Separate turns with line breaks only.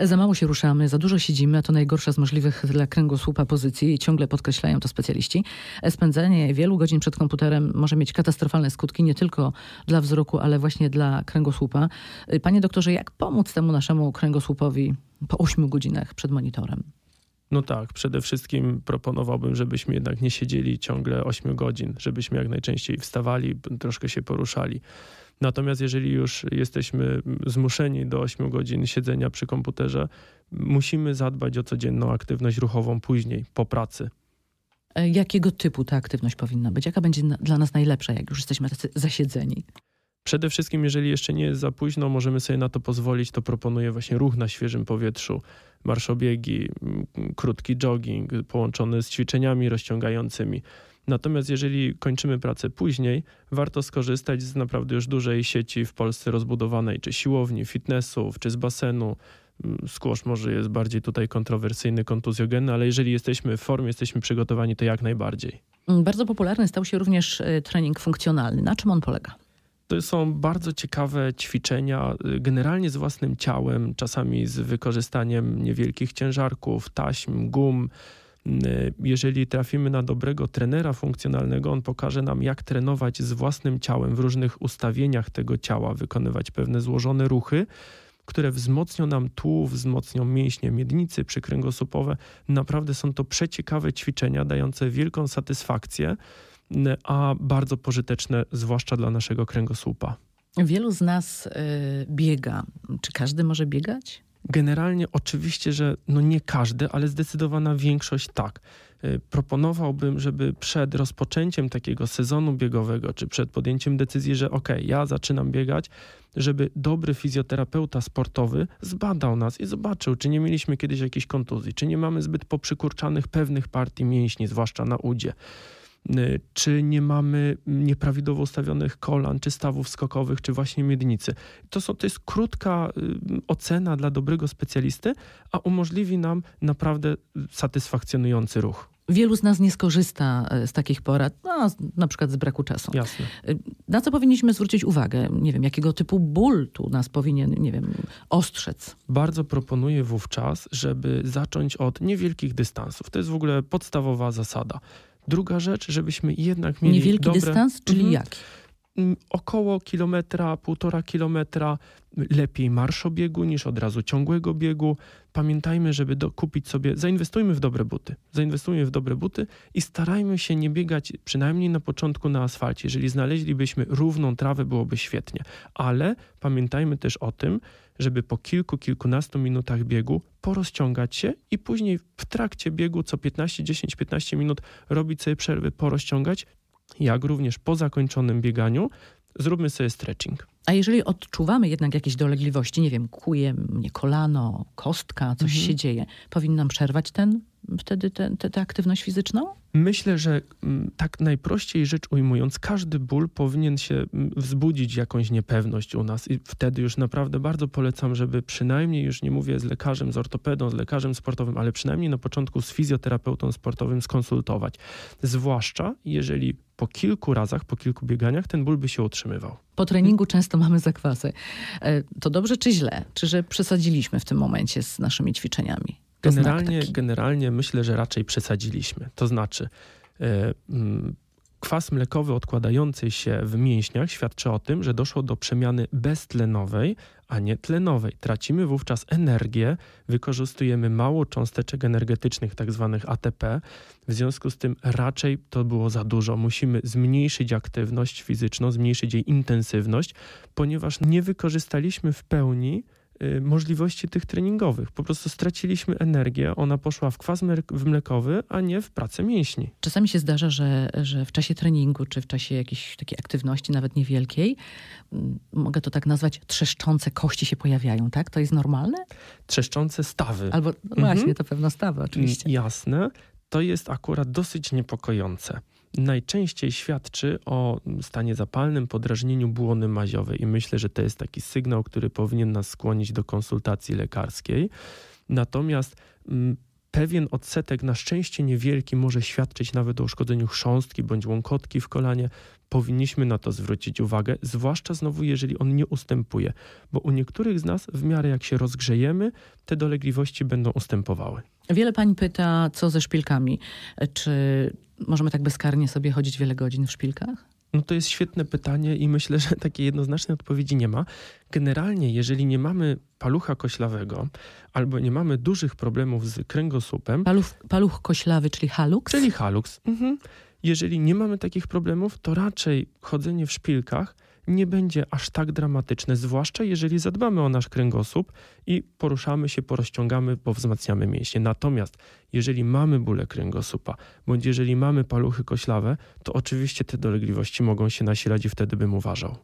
Za mało się ruszamy, za dużo siedzimy, a to najgorsza z możliwych dla kręgosłupa pozycji i ciągle podkreślają to specjaliści. Spędzenie wielu godzin przed komputerem może mieć katastrofalne skutki nie tylko dla wzroku, ale właśnie dla kręgosłupa. Panie doktorze, jak pomóc temu naszemu kręgosłupowi po 8 godzinach przed monitorem?
No tak, przede wszystkim proponowałbym, żebyśmy jednak nie siedzieli ciągle 8 godzin, żebyśmy jak najczęściej wstawali, troszkę się poruszali. Natomiast jeżeli już jesteśmy zmuszeni do 8 godzin siedzenia przy komputerze, musimy zadbać o codzienną aktywność ruchową później, po pracy.
E, jakiego typu ta aktywność powinna być? Jaka będzie dla nas najlepsza, jak już jesteśmy zasiedzeni?
Przede wszystkim, jeżeli jeszcze nie jest za późno, możemy sobie na to pozwolić, to proponuję właśnie ruch na świeżym powietrzu, marszobiegi, krótki jogging połączony z ćwiczeniami rozciągającymi. Natomiast jeżeli kończymy pracę później, warto skorzystać z naprawdę już dużej sieci w Polsce rozbudowanej, czy siłowni, fitnessów, czy z basenu. Squash może jest bardziej tutaj kontrowersyjny, kontuzjogenny, ale jeżeli jesteśmy w formie, jesteśmy przygotowani, to jak najbardziej.
Bardzo popularny stał się również y, trening funkcjonalny. Na czym on polega?
To są bardzo ciekawe ćwiczenia, y, generalnie z własnym ciałem, czasami z wykorzystaniem niewielkich ciężarków, taśm, gum. Y, jeżeli trafimy na dobrego trenera funkcjonalnego, on pokaże nam, jak trenować z własnym ciałem w różnych ustawieniach tego ciała, wykonywać pewne złożone ruchy, które wzmocnią nam tułów, wzmocnią mięśnie miednicy przykręgosłupowe. Naprawdę są to przeciekawe ćwiczenia, dające wielką satysfakcję a bardzo pożyteczne, zwłaszcza dla naszego kręgosłupa.
Wielu z nas y, biega. Czy każdy może biegać?
Generalnie oczywiście, że no nie każdy, ale zdecydowana większość tak. Y, proponowałbym, żeby przed rozpoczęciem takiego sezonu biegowego, czy przed podjęciem decyzji, że ok, ja zaczynam biegać, żeby dobry fizjoterapeuta sportowy zbadał nas i zobaczył, czy nie mieliśmy kiedyś jakiejś kontuzji, czy nie mamy zbyt poprzykurczanych pewnych partii mięśni, zwłaszcza na udzie czy nie mamy nieprawidłowo ustawionych kolan, czy stawów skokowych, czy właśnie miednicy. To, są, to jest krótka y, ocena dla dobrego specjalisty, a umożliwi nam naprawdę satysfakcjonujący ruch.
Wielu z nas nie skorzysta e, z takich porad, no, na przykład z braku czasu.
Jasne.
Na co powinniśmy zwrócić uwagę? Nie wiem, jakiego typu ból tu nas powinien, nie wiem, ostrzec?
Bardzo proponuję wówczas, żeby zacząć od niewielkich dystansów. To jest w ogóle podstawowa zasada. Druga rzecz, żebyśmy jednak mieli
Niewielki
dobre...
dystans, czyli mhm. jaki?
Około kilometra, półtora kilometra, lepiej marszobiegu niż od razu ciągłego biegu. Pamiętajmy, żeby kupić sobie, zainwestujmy w dobre buty. Zainwestujmy w dobre buty i starajmy się nie biegać przynajmniej na początku na asfalcie. Jeżeli znaleźlibyśmy równą trawę, byłoby świetnie. Ale pamiętajmy też o tym, żeby po kilku, kilkunastu minutach biegu porozciągać się i później w trakcie biegu co 15, 10, 15 minut robić sobie przerwy, porozciągać, jak również po zakończonym bieganiu zróbmy sobie stretching.
A jeżeli odczuwamy jednak jakieś dolegliwości, nie wiem, kuje mnie kolano, kostka, coś mhm. się dzieje, powinnam przerwać ten, wtedy tę te, te aktywność fizyczną?
Myślę, że mm, tak najprościej rzecz ujmując, każdy ból powinien się mm, wzbudzić jakąś niepewność u nas i wtedy już naprawdę bardzo polecam, żeby przynajmniej, już nie mówię z lekarzem, z ortopedą, z lekarzem sportowym, ale przynajmniej na początku z fizjoterapeutą sportowym skonsultować. Zwłaszcza jeżeli po kilku razach, po kilku bieganiach ten ból by się utrzymywał.
Po treningu często mamy zakwasy. E, to dobrze czy źle? Czy że przesadziliśmy w tym momencie z naszymi ćwiczeniami?
Generalnie, generalnie myślę, że raczej przesadziliśmy. To znaczy, e, kwas mlekowy odkładający się w mięśniach świadczy o tym, że doszło do przemiany beztlenowej, a nie tlenowej. Tracimy wówczas energię, wykorzystujemy mało cząsteczek energetycznych, tak zwanych ATP. W związku z tym raczej to było za dużo. Musimy zmniejszyć aktywność fizyczną, zmniejszyć jej intensywność, ponieważ nie wykorzystaliśmy w pełni możliwości tych treningowych. Po prostu straciliśmy energię, ona poszła w kwas mlekowy, a nie w pracę mięśni.
Czasami się zdarza, że, że w czasie treningu, czy w czasie jakiejś takiej aktywności, nawet niewielkiej, mogę to tak nazwać, trzeszczące kości się pojawiają, tak? To jest normalne?
Trzeszczące stawy.
Albo no właśnie, mhm. to pewno stawy oczywiście.
Jasne. To jest akurat dosyć niepokojące najczęściej świadczy o stanie zapalnym, podrażnieniu błony maziowej i myślę, że to jest taki sygnał, który powinien nas skłonić do konsultacji lekarskiej. Natomiast mm, pewien odsetek, na szczęście niewielki, może świadczyć nawet o uszkodzeniu chrząstki bądź łąkotki w kolanie. Powinniśmy na to zwrócić uwagę, zwłaszcza znowu, jeżeli on nie ustępuje, bo u niektórych z nas w miarę jak się rozgrzejemy, te dolegliwości będą ustępowały.
Wiele pań pyta, co ze szpilkami. Czy możemy tak bezkarnie sobie chodzić wiele godzin w szpilkach?
No to jest świetne pytanie i myślę, że takiej jednoznacznej odpowiedzi nie ma. Generalnie, jeżeli nie mamy palucha koślawego albo nie mamy dużych problemów z kręgosłupem,
Paluch, paluch koślawy, czyli halux?
czyli halux, mhm. jeżeli nie mamy takich problemów, to raczej chodzenie w szpilkach nie będzie aż tak dramatyczne, zwłaszcza jeżeli zadbamy o nasz kręgosłup i poruszamy się, porozciągamy, bo wzmacniamy mięśnie. Natomiast jeżeli mamy bóle kręgosłupa, bądź jeżeli mamy paluchy koślawe, to oczywiście te dolegliwości mogą się nasilać i wtedy bym uważał.